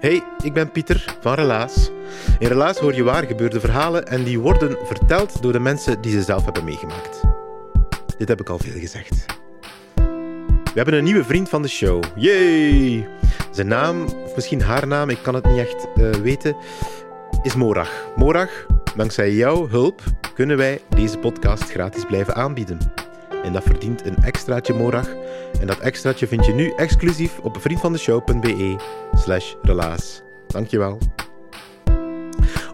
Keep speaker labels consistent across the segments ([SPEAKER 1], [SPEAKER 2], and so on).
[SPEAKER 1] Hey, ik ben Pieter van Relaas. In Relaas hoor je waar gebeurde verhalen en die worden verteld door de mensen die ze zelf hebben meegemaakt. Dit heb ik al veel gezegd. We hebben een nieuwe vriend van de show. Yay! Zijn naam, of misschien haar naam, ik kan het niet echt eh, weten, is Morag. Morag, dankzij jouw hulp kunnen wij deze podcast gratis blijven aanbieden. En dat verdient een extraatje Morag. En dat extraatje vind je nu exclusief op vriendvandeshow.be slash relaas. Dankjewel.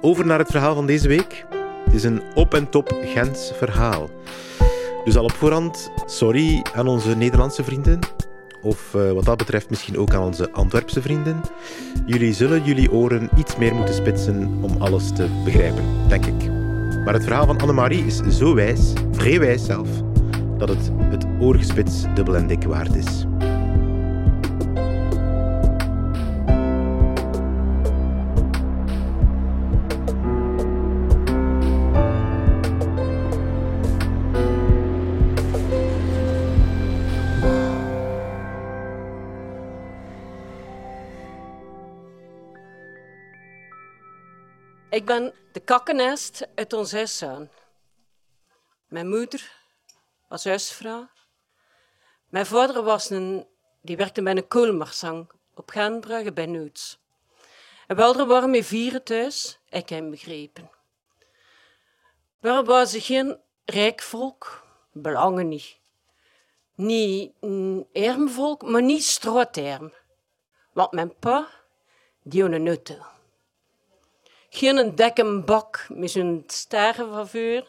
[SPEAKER 1] Over naar het verhaal van deze week. Het is een op en top Gens verhaal. Dus al op voorhand, sorry aan onze Nederlandse vrienden. Of eh, wat dat betreft misschien ook aan onze Antwerpse vrienden. Jullie zullen jullie oren iets meer moeten spitsen om alles te begrijpen, denk ik. Maar het verhaal van Annemarie is zo wijs, vrij wijs zelf, dat het het oorgespits dubbel en dik waard is.
[SPEAKER 2] Ik ben de kakkenest uit ons huiszoon. Mijn moeder was huisvrouw. Mijn vader was een, die werkte bij een koolmarsang op Gaanbrugge bij Noods. En wel, waren met vieren thuis, ik heb begrepen. We waren geen rijk volk, belangen niet. Niet een arm volk, maar niet strooterm. Want mijn pa, die had een. Geen dekken bak met zo'n sterren van.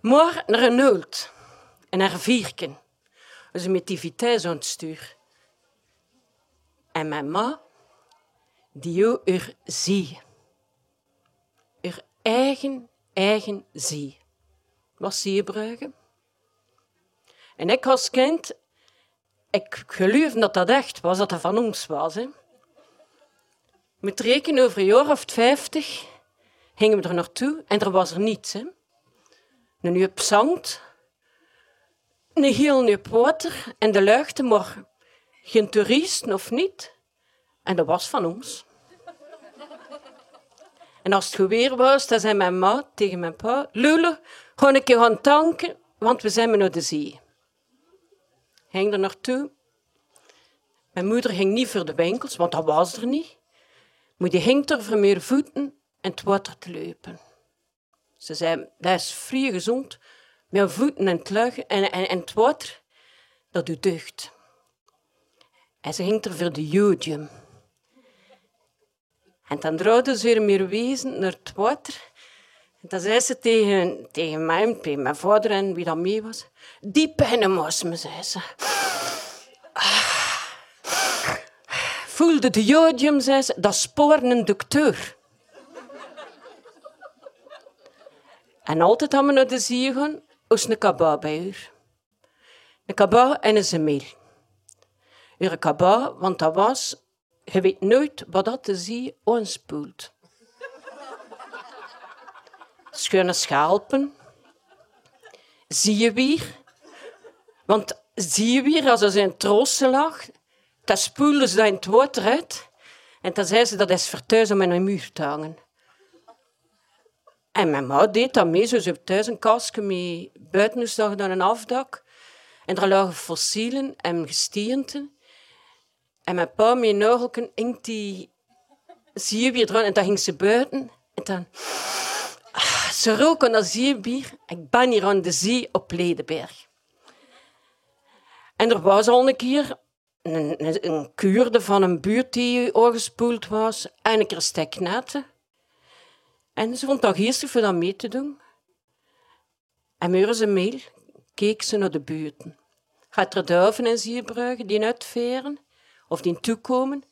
[SPEAKER 2] Maar naar een nult en naar vierken. Dus met die vitesse aan het stuur. En mijn ma, die jou er zie. Er eigen, eigen zie. Wat zie je, Brugge? En ik als kind, ik geloof dat dat echt was, dat dat van ons was. Hè. Met rekenen over een jaar of vijftig gingen we er naartoe en er was er niets. Hè. Een uur zand, een heel uur water en de luchten, maar geen toeristen of niet. En dat was van ons. En als het geweer was, dan zei mijn ma tegen mijn pa, Lule, gewoon een keer gaan tanken, want we zijn naar de zee. Ging er naartoe. Mijn moeder ging niet voor de winkels, want dat was er niet. Maar die ging er voor meer voeten en het water te lopen. Ze zei, dat is vrij gezond, met voeten en het en, en, het water, dat deugd. En ze ging er voor de jodium. En dan draaide ze weer meer wezen naar het water. En dan zei ze tegen, tegen mij, mijn vader en wie dat mee was, die pennen moest me, zei ze. voelde de jodium, zei ze, dat sporen een dokter. En altijd hadden we naar de zee gaan, als een kaba bij haar. Een kaba en een zemel. Een kaba, want dat was, je weet nooit wat dat de zee aanspoelt. Schone schalpen. Zie je weer? Want zie je weer, als er zijn troosten lag, dan spoelden ze dat in het water uit. En dan zei ze, dat is om aan een muur te hangen. En mijn ma deed dat mee. Zo ze heeft thuis een kastje met buiten dan een afdak. En daar lagen fossielen en gestienten. En mijn pa met nagelken inkt die erin en dan ging ze buiten. En dan... Ah, ze roken dat zeebier. Ik ben hier aan de zee op Ledenberg. En er was al een keer een, een, een kuurde van een buurt die aangespoeld was en een keer steknetten. En ze vond dat geestig voor dat mee te doen. En muren ze mail, keek ze naar de buurten. Gaat er duiven en zierbruggen die uitveren of die toekomen?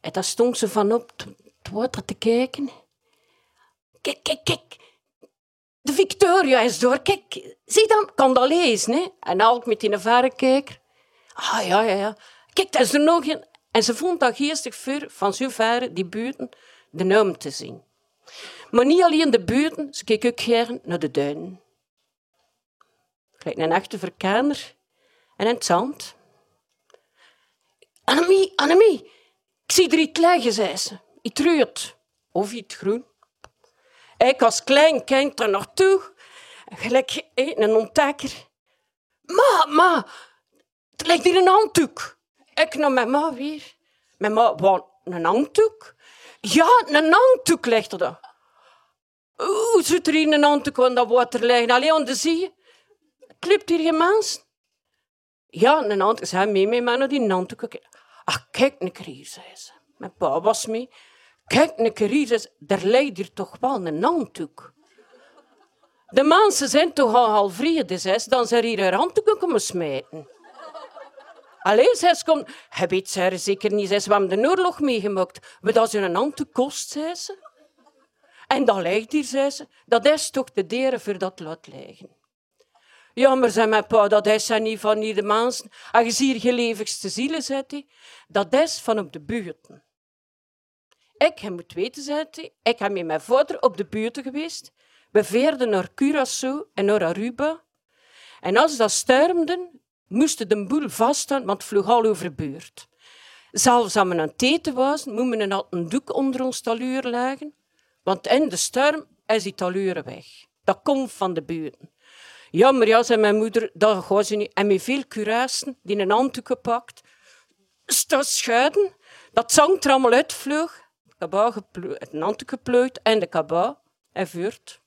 [SPEAKER 2] En daar stond ze van op het water te kijken. Kijk, kijk, kijk. De Victoria is door. Kijk, zie dan, kan dat lezen. Hè? En Alk met die verrekijker. Ah, ja, ja, ja. Kijk, dat is er nog een. En ze vond dat geestig voor van zo ver die buurten de naam te zien. Maar niet alleen de buurten, ze keek ook gern naar de duinen. Gelijk een echte verkenner en in het zand. Annemie, Annemie, ik zie er iets liggen, zei ze. Iets rood of iets groen. Ik als klein kind er naartoe, gelijk een ontdekker. Ma, ma, er ligt hier een handdoek. Ik naar mijn ma weer. Mijn ma, wat, een handdoek? Ja, een handdoek ligt er. Hoe zit er hier een handdoek aan dat water liggen? Alleen aan de zee. Klipt hier geen mens? Ja, een handdoek. Ze mee met mij naar die handdoek. Ach, kijk een keer zei ze. Mijn pa was mee. Kijk een keer hier, zei ze. Er ligt hier toch wel een handdoek. De mensen zijn toch al half vrede, zei ze. Dan zijn hier haar handdoeken komen smijten. Allee, zei ze, kom. Hij weet zei, zeker niet, zei ze. We hebben de oorlog meegemaakt. Wat dat ze een handdoek kost, zei ze. En dat ligt hier, zei ze. Dat is toch de deren voor dat laat liggen. Ja, maar zei mijn pa, dat is niet van hier de mensen. En je hier levigste zielen, zei hij. Dat is van op de buurten. Ik, je moet weten, zei hij, ik ben met mijn vader op de buurten geweest. We veerden naar Curaçao en naar Aruba. En als dat stermden, moesten de boel vaststaan, want het vloog al over buurt. Zelfs als we aan het eten was, moesten we een doek onder ons taluur leggen, want in de storm is die taluren weg. Dat komt van de buurten. Ja, maar ja, zei mijn moeder, dat gaat ze niet. En met veel curassen, die een handdoek gepakt, staan schuiden, dat zang er allemaal uitvloog. Het handdoek geplooid en de kabouw en vuurt.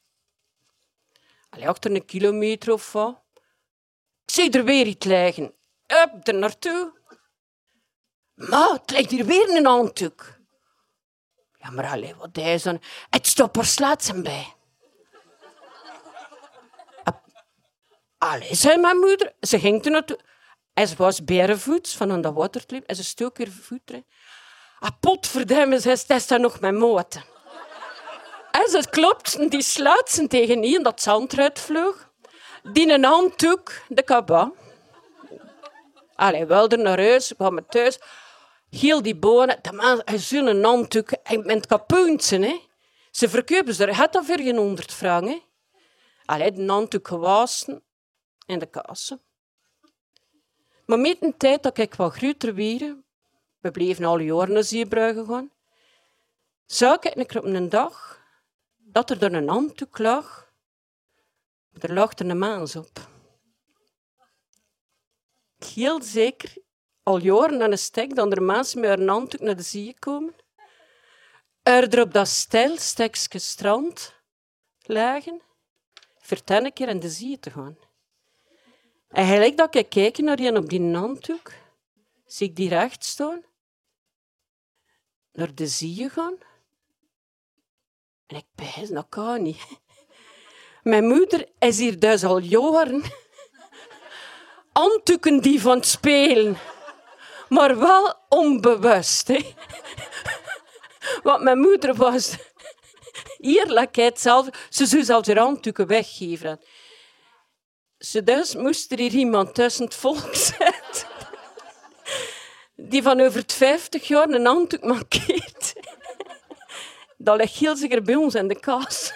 [SPEAKER 2] Allee, achter een kilometer of wat. Ik zie er weer iets liggen. Up, er naartoe. Maar het ligt hier weer een handdoek. Ja, maar allee, wat is dan? Het stopt er slaatsen bij. Allee, zei mijn moeder. Ze ging er naartoe. En ze was berenvoets van aan dat waterklip. En ze stook weer voet erin. Ah, potverdemme, zei ze, is daar nog mijn moten. En ze klopten die sluitsen tegen in dat zand eruit vloog. Die een handdoek, de kaba. Allee, wel er naar huis, kwam thuis. Heel die bonen, de man, zo'n handdoek, en met kapoentje, hè. Ze verkopen ze, had dat voor geen honderd frank, hè. Allee, de handdoek gewassen en de kassen. Maar met een tijd dat ik wat groter werd, we bleven al jaren naar Zeebruigen gaan, zag ik op een dag dat er door een handdoek lag er lag er een maans op. Heel zeker, al jaren aan een stek, dat er maans met haar handdoek naar de zee komen. Er op dat stijl stekje strand lagen, vertel een keer aan de zee te gaan. En gelijk dat ik kijk naar die op die zie ik die recht staan, naar de zee gaan. En ik bijs, dat kan niet. Mijn moeder is hier dus al jaren. Handdoeken die van het spelen. Maar wel onbewust. Hè. Want mijn moeder was eerlijkheid zelf. Ze zou zelfs haar handdoeken weggeven. Ze dus moest er hier iemand tussen het volk zetten. Die van over het 50 jaar een handdoek mankeert. Dat ligt heel zeker bij ons in de kast.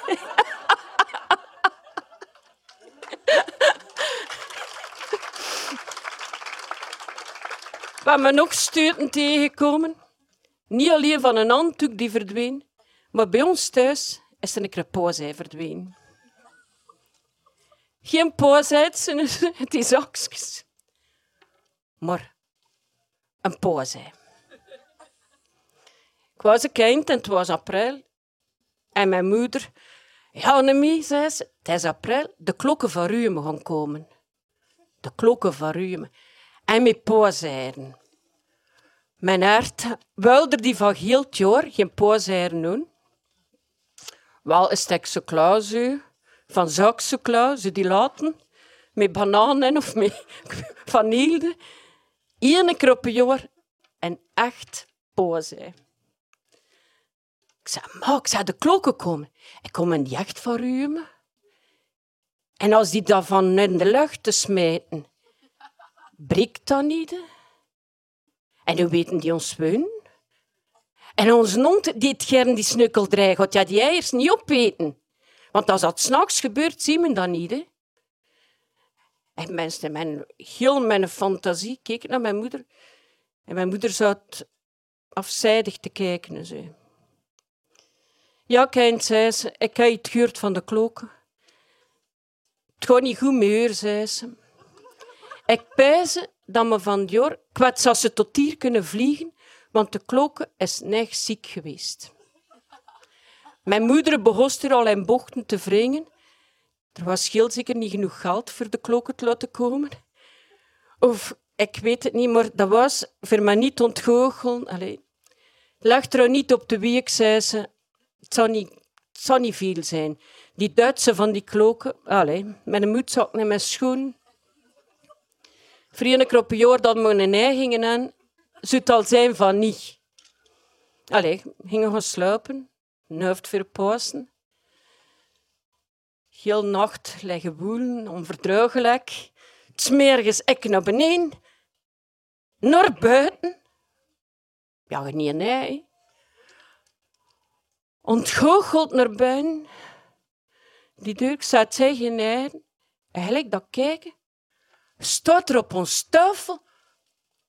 [SPEAKER 2] We hebben nog stuiten tegengekomen. Niet alleen van een handdoek die verdween, maar bij ons thuis is een krepoosij verdwenen. Geen poosheid, het is zakjes. Maar een poosij. was een kind en het was april. En mijn moeder... Ja, Annemie, zei ze, het is april. De klokken van Rumen gaan komen. De klokken van Rumen. En met pooseieren. Mijn hart wilde die van jaar geen pooseieren doen. Wel een chocola, zo. van zo die laten, met bananen of met vanille. Eén keer op een jaar en echt poosei. Ik zei, maar ik zei de klokken komen. Ik kom die echt van ruimen. En als die daarvan in de lucht te smijten, breekt dat niet. En hoe weten die ons weun? En onze hond die het gern die snukkeldrij gaat, ja, die eiers niet opeten. Want als dat s'nachts gebeurt, zien we dat niet. Hè? En mensen, mijn, heel mijn fantasie keken naar mijn moeder. En mijn moeder zat afzijdig te kijken. En zei... Ja, kind, zei ze, ik heb het gehoord van de klokken. Het gaat niet goed meer, zei ze. Ik pijze dat me van jaar kwets als ze tot hier kunnen vliegen, want de klokken is net ziek geweest. Mijn moeder begon er al in bochten te wringen. Er was heel zeker niet genoeg geld voor de klokken te laten komen. Of, ik weet het niet, maar dat was voor mij niet ontgoochelen. Lag er niet op de week, zei ze. Het zou niet, zou niet veel zijn. Die Duitse van die klokken, allee, met een moedzak en mijn schoen. Vrienden op een jaar dat we een ei gingen aan, zou al zijn van niet. Allee, gingen gaan sluipen, nuift voor pauzen. Heel nacht liggen woelen, onverdruigelijk. Smergens ik naar beneden, naar buiten. Ja, niet ei. Ontgoocheld naar buiten. Die deur zat geen ei. Eigenlijk dat kijken, staat er op ons tafel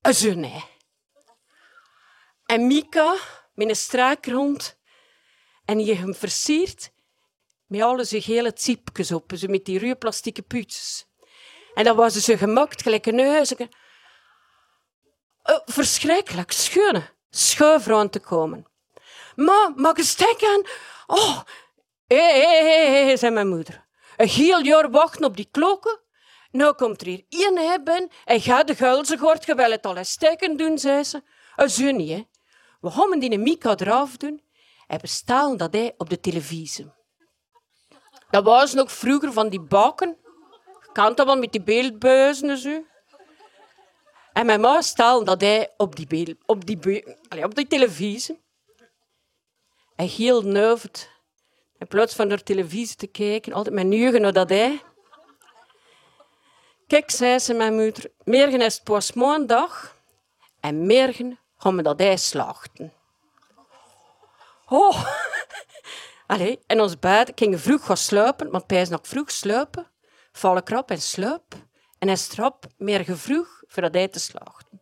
[SPEAKER 2] een zo'n ei. En Mika, met een straakrond, en je hem versierd met alle zijn gele ziepjes op, zo met die ruwe plastieke puutjes. En dan was ze gemaakt, gelijk een huisje. Oh, verschrikkelijk, schone, schuif rond te komen. Ma, mag ik stek aan? Oh, hé, hé, hé, zei mijn moeder. Een heel jaar wachten op die klokken. Nou komt er hier één hebben en gaat de guilzegord, je wil het al eens steken doen, zei ze. Een zo niet, hè. We gaan die Mika eraf doen en we stalen dat hij op de televisie. Dat was nog vroeger van die bakken. Je kent dat wel met die beeldbuizen en zo. En mijn ma stelde dat hij op die, op die, allee, op televisie. En heel nuivend. In plaats van naar televisie te kijken, altijd mijn neugen naar dat hij. Kijk, zei ze mijn moeder, morgen is het pas maandag en morgen gaan we dat ei slachten. Oh, Allee, en ons beiden gingen vroeg gaan sluipen, want hij is nog vroeg sluipen, vallen krap en sluip. En hij strap meer vroeg voor dat hij te slachten.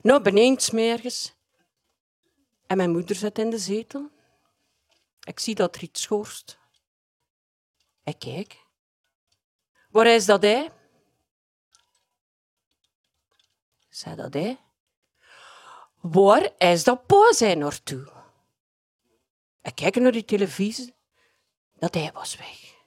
[SPEAKER 2] Nou, beneden smergens. En mijn moeder zit in de zetel. Ik zie dat er iets schorst. Ik kijk. Waar is dat hij? Zei dat hij? Waar is dat poosei naartoe? Ik kijk naar die televisie. Dat hij was weg.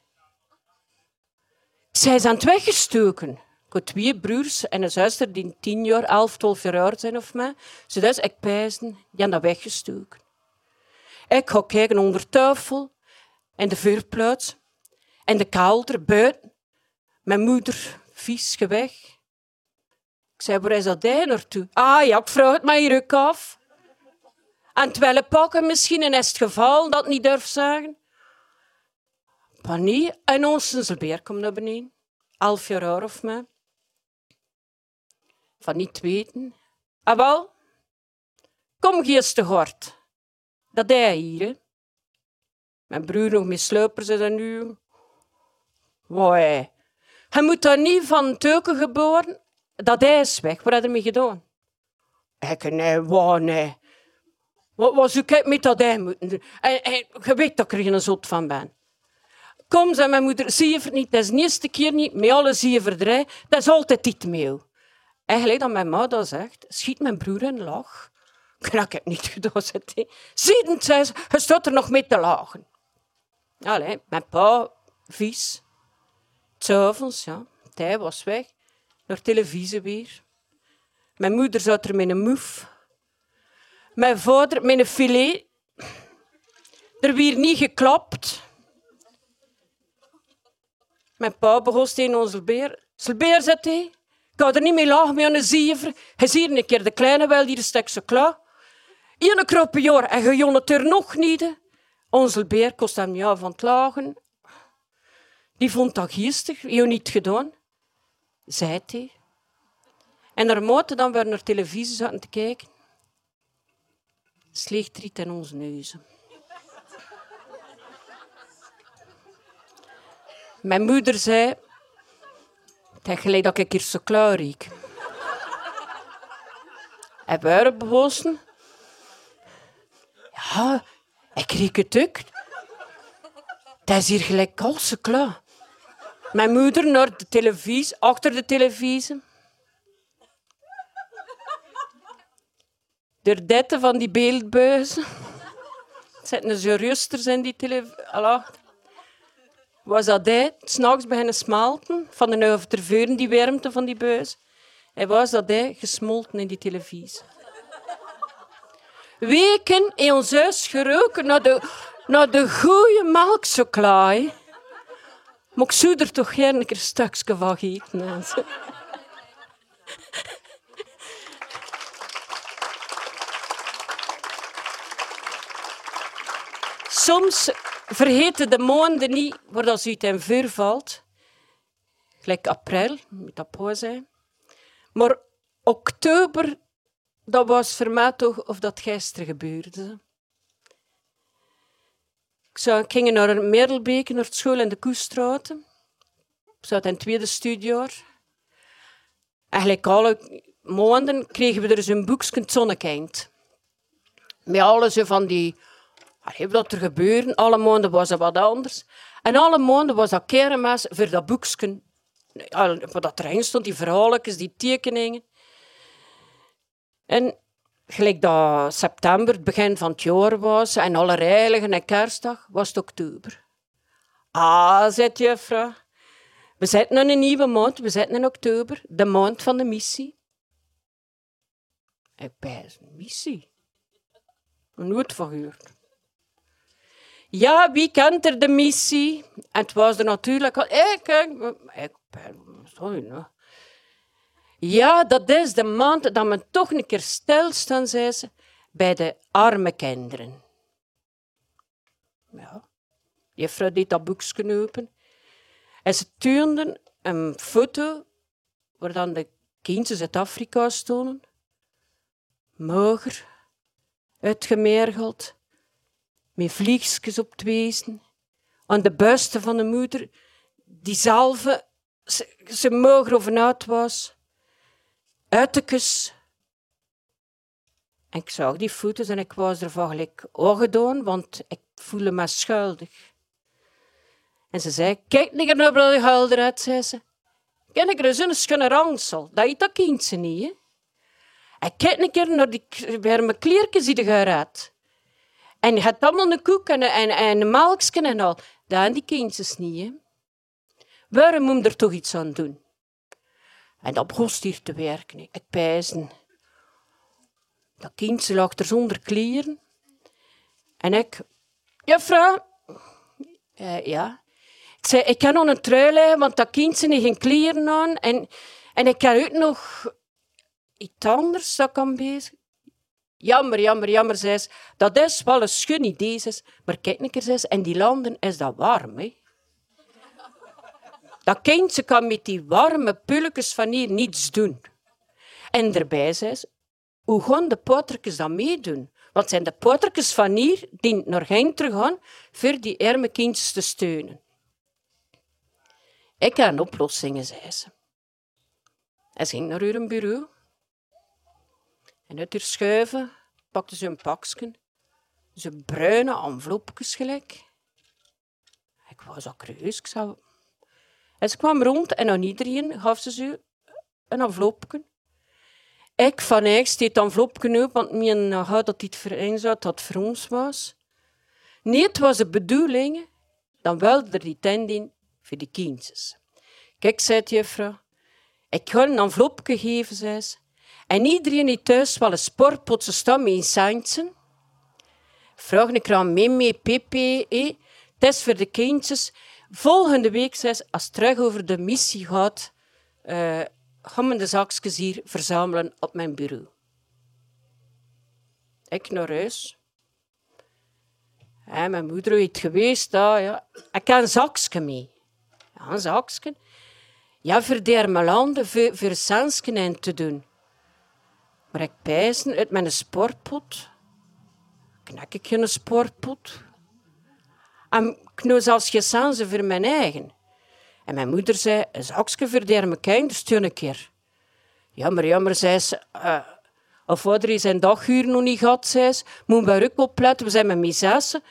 [SPEAKER 2] Zij is aan het weggestoken. Ik twee broers en een zuster die tien jaar, elf, twaalf jaar oud zijn of mij. Dus, ik pijzen, die hebben weggestoken. Ik ga kijken onder tafel en de vuurplaats en de kelder buiten. Mijn moeder, vies, weg. Ik zei, waar is dat hij naartoe? Ah ja, ik vraag het maar hier ook af. En terwijl pakken misschien in het geval dat niet durf zeggen. Panie en ons beer komt naar beneden. Elf jaar oud of mij. Van niet weten. Ah wel, kom geestig hard. Dat hij hier. Mijn broer nog met sluipers is en nu. Wai. Hij moet daar niet van teuken geboren. Dat hij is weg. Wat hij mee gedaan? Ik, nee, wauw, nee. Wat was ik met dat ei moeten doen? En, en je weet dat ik er geen zot van ben. Kom, zei mijn moeder, zie je het niet. Dat is de eerste keer niet. Met alle zie je verdrij. Dat is altijd dit meel. Eigenlijk dat mijn dat zegt, schiet mijn broer in lach. Dat heb ik niet gedaan, zei hij. Zie je, zei ze, je staat er nog mee te lachen. Allee, mijn pa, vies. S'avonds, ja. Hij was weg. Naar televisie weer. Mijn moeder zat er met een moef. Mijn vader met een filet. Er weer niet geklapt. Mijn pa begon tegen onze beer. Zelbeer, zei hij. Ik ga er niet mee lachen met een ziever. Hij ziet een keer de kleine wel, die stek ze klaar. Eén krop per jaar en je jongt het er nog niet. Onze beer kost hem ja van het lachen. Die vond dat geestig, je niet gedaan, zei hij. En naarmate dan we naar televisie zaten te kijken, sleeg triet in onze neuzen. Mijn moeder zei, het is gelijk dat ik hier zo klaar riek. En we waren bewozen. Ja, ik riek het ook. Het is hier gelijk kalse klaar. Mijn moeder naar de televisie, achter de televisie. De dette van die beeldbuizen. Zitten ze rusters in die televisie. Was dat hij s'nachts beginnen smelten van de overterveuren, die warmte van die buis. En was dat hij gesmolten in die televisie. Weken in ons huis geroken naar de, naar de goede melkchocolade. Maar ik zou er toch gerne een van eten. Soms vergeten de maanden niet waar dat uit in vuur valt. Gelijk april, moet dat poe zijn. Maar oktober, dat was voor mij toch of dat gisteren gebeurde. Ik, ging naar Merelbeke, naar school in de Koestraten. Ik zat in het tweede studiejaar. Eigenlijk alle maanden kregen we er zo'n boekje, het Zonnekind. Met alles van die... Wat dat er gebeurde? Alle maanden was het wat anders. En alle maanden was dat kermis voor dat boekje. Wat dat erin stond, die verhaaltjes, die tekeningen. En gelijk dat september, het begin van het jaar was, en alle heiligen en kerstdag, was het oktober. Ah, zei juffrouw. We zitten in een nieuwe maand, we zitten in oktober, de maand van de missie. Ik ben een missie. Nooit van. Ja, wie kent er de missie? En het was er natuurlijk al. Ik, ik, ik ben. Sorry, no. Ja, dat is de maand dat men toch een keer stilstaan, zei ze, bij de arme kinderen. Ja, juffrouw deed dat boekje open. En ze tuurden een foto waar dan de kinderen uit Afrika stonden. Mager, uitgemergeld, met vliegjes op het wezen. Aan de buisten van de moeder, die zelf ze, ze mager of was kus. En ik zag die foto's en ik was ervan gelijk gedaan, want ik voelde me schuldig. En ze zei, kijk niet naar de huil eruit, zei ze. Ken ik er zo'n schone rangsel, dat is dat kindje niet, hè? En kijk een keer naar die warme kleertjes die eruit. En je hebt allemaal een koek en, en, en een melkje en al. Dat die kindjes niet, hè? Waarom moet je er toch iets aan doen? En dat begon hier te werken. Ik pijzen. Dat kindje lag er zonder kleren. En ik... Juffrouw? Uh, ja? Ik zei, ik kan nog een trui want dat kindje heeft geen kleren aan. En, en ik heb ook nog iets anders dat kan bezig. Jammer, jammer, jammer, zei ze. Dat is wel een schun idee, Maar kijk een keer, zei die landen is dat warm, hè. Dat kindje kan met die warme pulletjes van hier niets doen. En erbij zei ze, hoe gaan de potertjes dan meedoen? Want zijn de potertjes van hier die naar hen terug gaan voor die arme kindjes te steunen. Ik heb een zei ze. Hij ging naar hun bureau. En uit haar schuiven pakte ze een pakje, ze bruine envelopjes gelijk. Ik was al curieus, ik zou ze kwam rond en aan iedereen gaf ze ze een envelopje. Ik van Eyck steed dan vlop knoop, want mijn uh, dat dit zat, dat voor ons was. Nee, het was de bedoeling, dan wilde er die tent in voor de kindjes. Kijk, zei de juffrouw, ik ga een envelopje geven, zei ze. En iedereen die thuis wel een sportpot staan met centje. Vraag ik aan Mimi, Pepe, eh? het is voor de kindjes. Volgende week, zei ze, als het terug over de missie gaat, uh, gaan de zakjes hier verzamelen op mijn bureau. Ik naar huis. Mijn moeder heeft geweest, ah, ja. ik heb een zakje mee. Ja, een zakje. Ja, voor de landen, voor, voor te doen. Maar ik pijzen uit mijn sportpot. Knak ik een sportpot. En ik nou zelfs geen voor mijn eigen. En mijn moeder zei, een zakje voor de kinders een keer. Jammer, jammer, zei ze. Uh, of vader is zijn daguur nog niet gehad, zei ze. Moet bij ook opletten, we zijn met.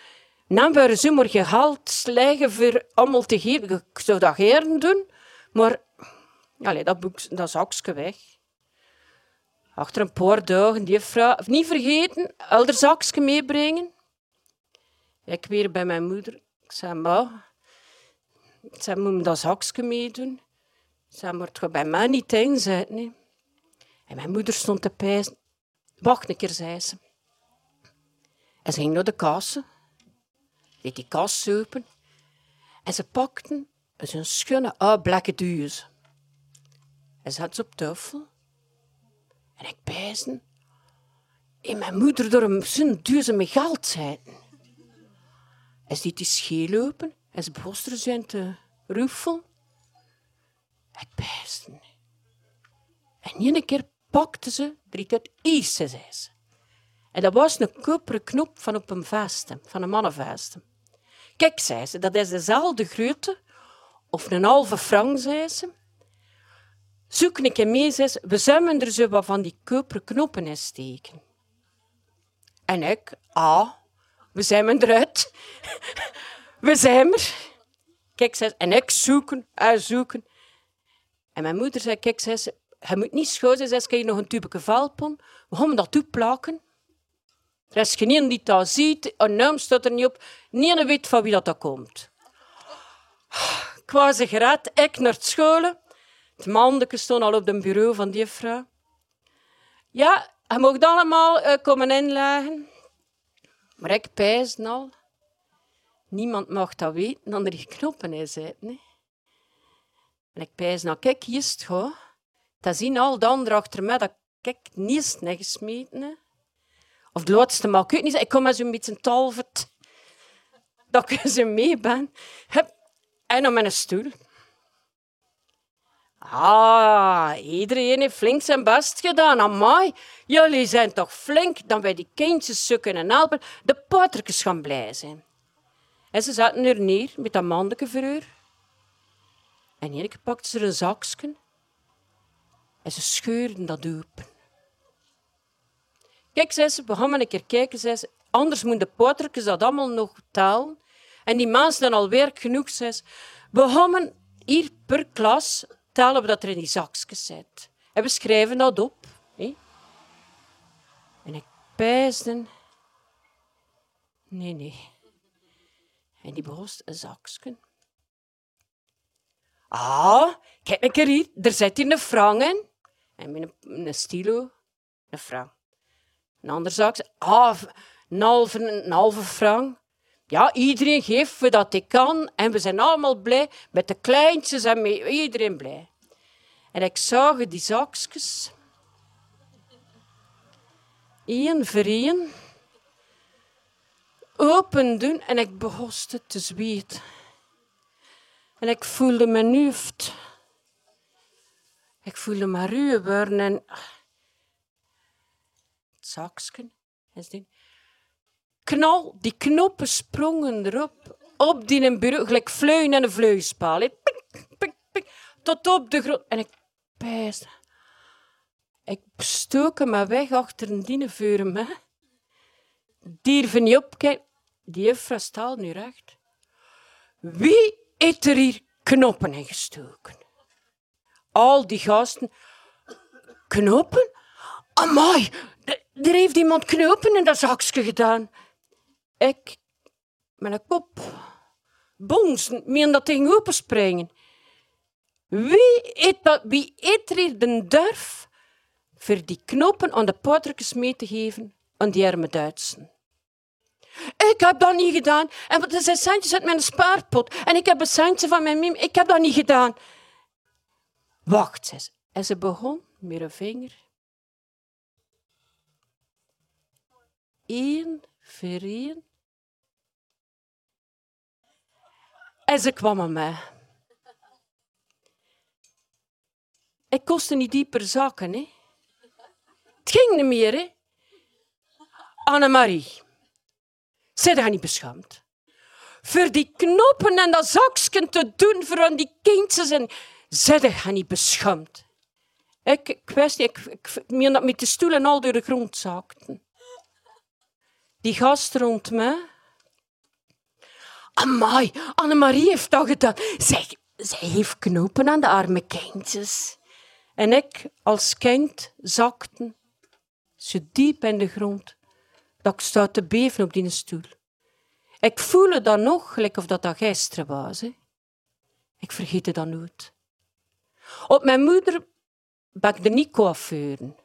[SPEAKER 2] Dan waren ze maar gehaald slijgen voor allemaal te geven. Ik zou dat doen, maar allez, dat, boek, dat zakje weg. Achter een paar dagen, die vrouw, niet vergeten, elder zakje meebrengen. Ik weer bij mijn moeder. Ik zei, ma, ze moet dat zakje meedoen. Ze moet het bij mij niet inzetten. En mijn moeder stond te pijzen. Wacht een keer, zei ze. En ze ging naar de kassen. Deed die kast open. En ze pakten een schone oude duizen. En ze had ze op tafel. En ik pijzen. En mijn moeder door een duizen met geld zeiden. Ze deed die scheel open. En ze begon zijn te ruffelen. Ik pijzen. En één keer pakte ze er uit eerste, zei ze. En dat was een koperen knop van op een vesten, van een mannenvesten. Kijk, zei ze, dat is dezelfde grootte, of een halve frank, zei ze. Zoek een keer mee, zei ze, we zullen er zo wat van die koperen knoppen in steken. En ik, ah, we zijn eruit. We zijn er. Kijk, zei ze, en ik zoeken, en zoeken. En mijn moeder zei, kijk, zei ze, je moet niet schoon zijn, je nog een tubeke valpon. We gaan dat toeplakken. Er is geen die dat ziet, een naam staat er niet op. Niemand weet van wie dat, dat komt. Ik was gered, ik naar het scholen. Het mandeke stond al op het bureau van die vrouw. Ja, je mocht allemaal uh, komen inleggen. Maar ik pijs al. Niemand mag dat weten, dan er knoppen in zitten. En ik pijs nou, kijk, hier is het. Dat zien al de anderen achter mij dat ik niet gesmeten Of de laatste mag ik niet Ik kom met zo'n beetje talvet. Dat ik ze mee ben. En op mijn stoel. Ah, iedereen heeft flink zijn best gedaan. Amai, jullie zijn toch flink dan wij die kindjes zoeken en helpen. De potertjes gaan blij zijn. En ze zaten er neer met dat mandeke voor En hier pakte ze een zakje en ze scheurden dat open. Kijk, zei ze, we gaan een keer kijken, zei ze. Anders moeten de dat allemaal nog talen. En die mensen dan al werk genoeg, zei ze. We gaan hier per klas tellen we dat er in die zakjes zit. En we schrijven dat op. En ik pijsde. Nee, nee. En die begon een zakje. Ah, kijk een keer hier. Er zit hier een frank in. En met een, een stilo, een frank. Een ander zak, ah, een halve, een halve frank. Ja, iedereen geeft wat hij kan. En we zijn allemaal blij met de kleintjes en iedereen blij. En ik zag die zakjes. Eén voor één. Open doen en ik begon te zweten. En ik voelde mijn hoofd. Ik voelde me ruw en... Het zaksken. Knal, die knoppen sprongen erop. Op die bureau, gelijk vleun en een vleuspaal. Pik, pik, tot op de grond. En ik pijs. Ik stoken me weg achter een dienenvuur me. Dierven niet opkijken. Die staat nu recht. Wie heeft er hier knoppen in gestoken? al die gasten. Knoppen? D- er heeft iemand knopen in dat zakje gedaan. Ik, met een kop, bonzen, meen dat tegen open springen. Wie eet, dat, wie eet er hier de durf voor die knopen aan de poortjes mee te geven aan die arme Duitsen? Ik heb dat niet gedaan. En er zijn centjes uit mijn spaarpot. En ik heb een centje van mijn miem. Ik heb dat niet gedaan. Wacht, zei ze. En ze begon met een vinger. Eén voor één. En ze kwam aan mij. Ik kostte niet dieper zakken, hè. Het ging niet meer, hè. Annemarie. Zij dat niet beschaamd. Voor die knopen en dat zakje te doen voor die kindjes en zij dat niet beschaamd. Ik, ik wist niet, ik, ik, met de stoelen al door de grond zakten. Die gast rond mij. Amai, Annemarie heeft dat gedaan. Zij, zij heeft knopen aan de arme kindjes. En ik, als kind, zakte zo diep in de grond dat ik sta te beven op die stoel. Ik voelde dat nog, gelijk of dat dat gisteren was. Hè. Ik vergeet het dan nooit. Op mijn moeder ben ik er niet coiffeuren.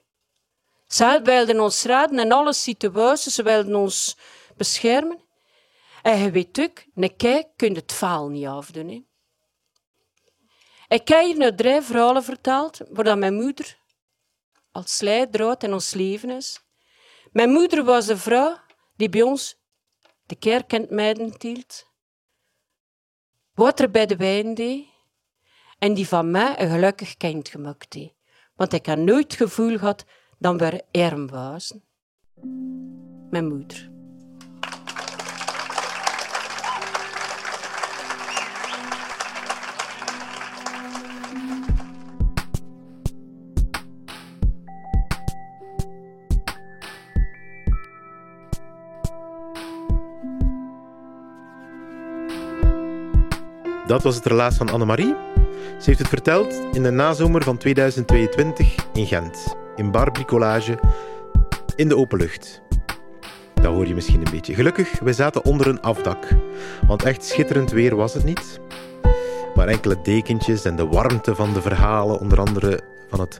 [SPEAKER 2] Zij wilden ons raden in alle situaties, ze wilden ons beschermen. En je weet ook, een kijk kun je het faal niet afdoen. Hè. Ik heb hier nu drie verhalen verteld, waar mijn moeder als leidraad in ons leven is. Mijn moeder was de vrouw die bij ons de kerk in het meiden hield, water bij de wijn deed en die van mij een gelukkig kind gemaakt heeft. Want ik had nooit het gevoel gehad dat we arm waren. Mijn moeder.
[SPEAKER 1] Dat was het relaas van Annemarie. Ze heeft het verteld in de nazomer van 2022 in Gent. In bar Bricolage, in de open lucht. Dat hoor je misschien een beetje. Gelukkig, wij zaten onder een afdak. Want echt schitterend weer was het niet. Maar enkele dekentjes en de warmte van de verhalen, onder andere van het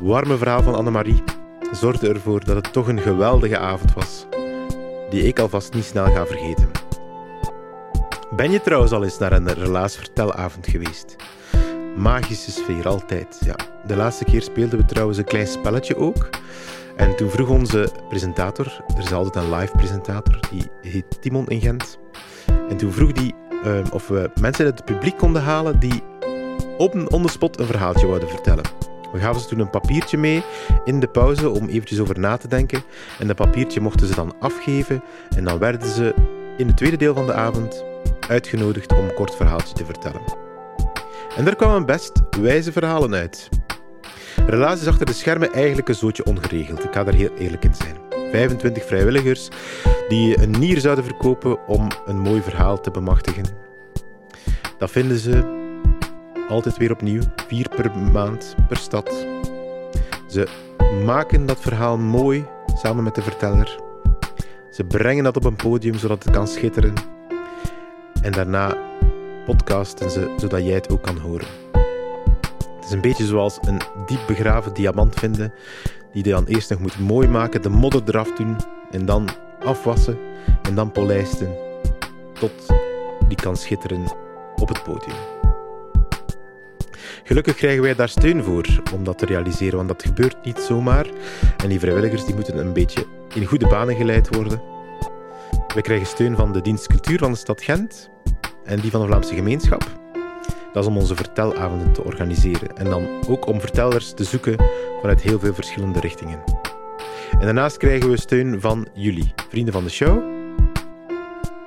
[SPEAKER 1] warme verhaal van Annemarie, zorgden ervoor dat het toch een geweldige avond was. Die ik alvast niet snel ga vergeten. Ben je trouwens al eens naar een relaasvertelavond geweest? Magische sfeer, altijd. Ja. De laatste keer speelden we trouwens een klein spelletje ook. En toen vroeg onze presentator, er is altijd een live presentator, die heet Timon in Gent. En toen vroeg die ehm, of we mensen uit het publiek konden halen die op een on the spot een verhaaltje wilden vertellen. We gaven ze toen een papiertje mee in de pauze om eventjes over na te denken. En dat papiertje mochten ze dan afgeven. En dan werden ze in het tweede deel van de avond uitgenodigd om een kort verhaaltje te vertellen. En daar kwamen best wijze verhalen uit. Relaas is achter de schermen eigenlijk een zootje ongeregeld. Ik ga daar heel eerlijk in zijn. 25 vrijwilligers die een nier zouden verkopen om een mooi verhaal te bemachtigen. Dat vinden ze altijd weer opnieuw, vier per maand per stad. Ze maken dat verhaal mooi samen met de verteller. Ze brengen dat op een podium zodat het kan schitteren. En daarna podcasten ze zodat jij het ook kan horen. Het is een beetje zoals een diep begraven diamant vinden, die je dan eerst nog moet mooi maken, de modder eraf doen en dan afwassen en dan polijsten tot die kan schitteren op het podium. Gelukkig krijgen wij daar steun voor om dat te realiseren, want dat gebeurt niet zomaar. En die vrijwilligers die moeten een beetje in goede banen geleid worden. We krijgen steun van de dienst cultuur van de stad Gent en die van de Vlaamse gemeenschap. Dat is om onze vertelavonden te organiseren en dan ook om vertellers te zoeken vanuit heel veel verschillende richtingen. En daarnaast krijgen we steun van jullie, vrienden van de show.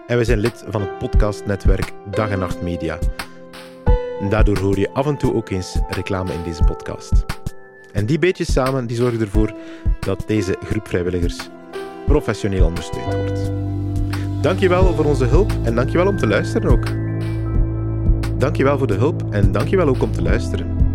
[SPEAKER 1] En we zijn lid van het podcastnetwerk Dag en Nacht Media. Daardoor hoor je af en toe ook eens reclame in deze podcast. En die beetjes samen die zorgen ervoor dat deze groep vrijwilligers professioneel ondersteund wordt. Dankjewel voor onze hulp en dankjewel om te luisteren ook. Dankjewel voor de hulp en dankjewel ook om te luisteren.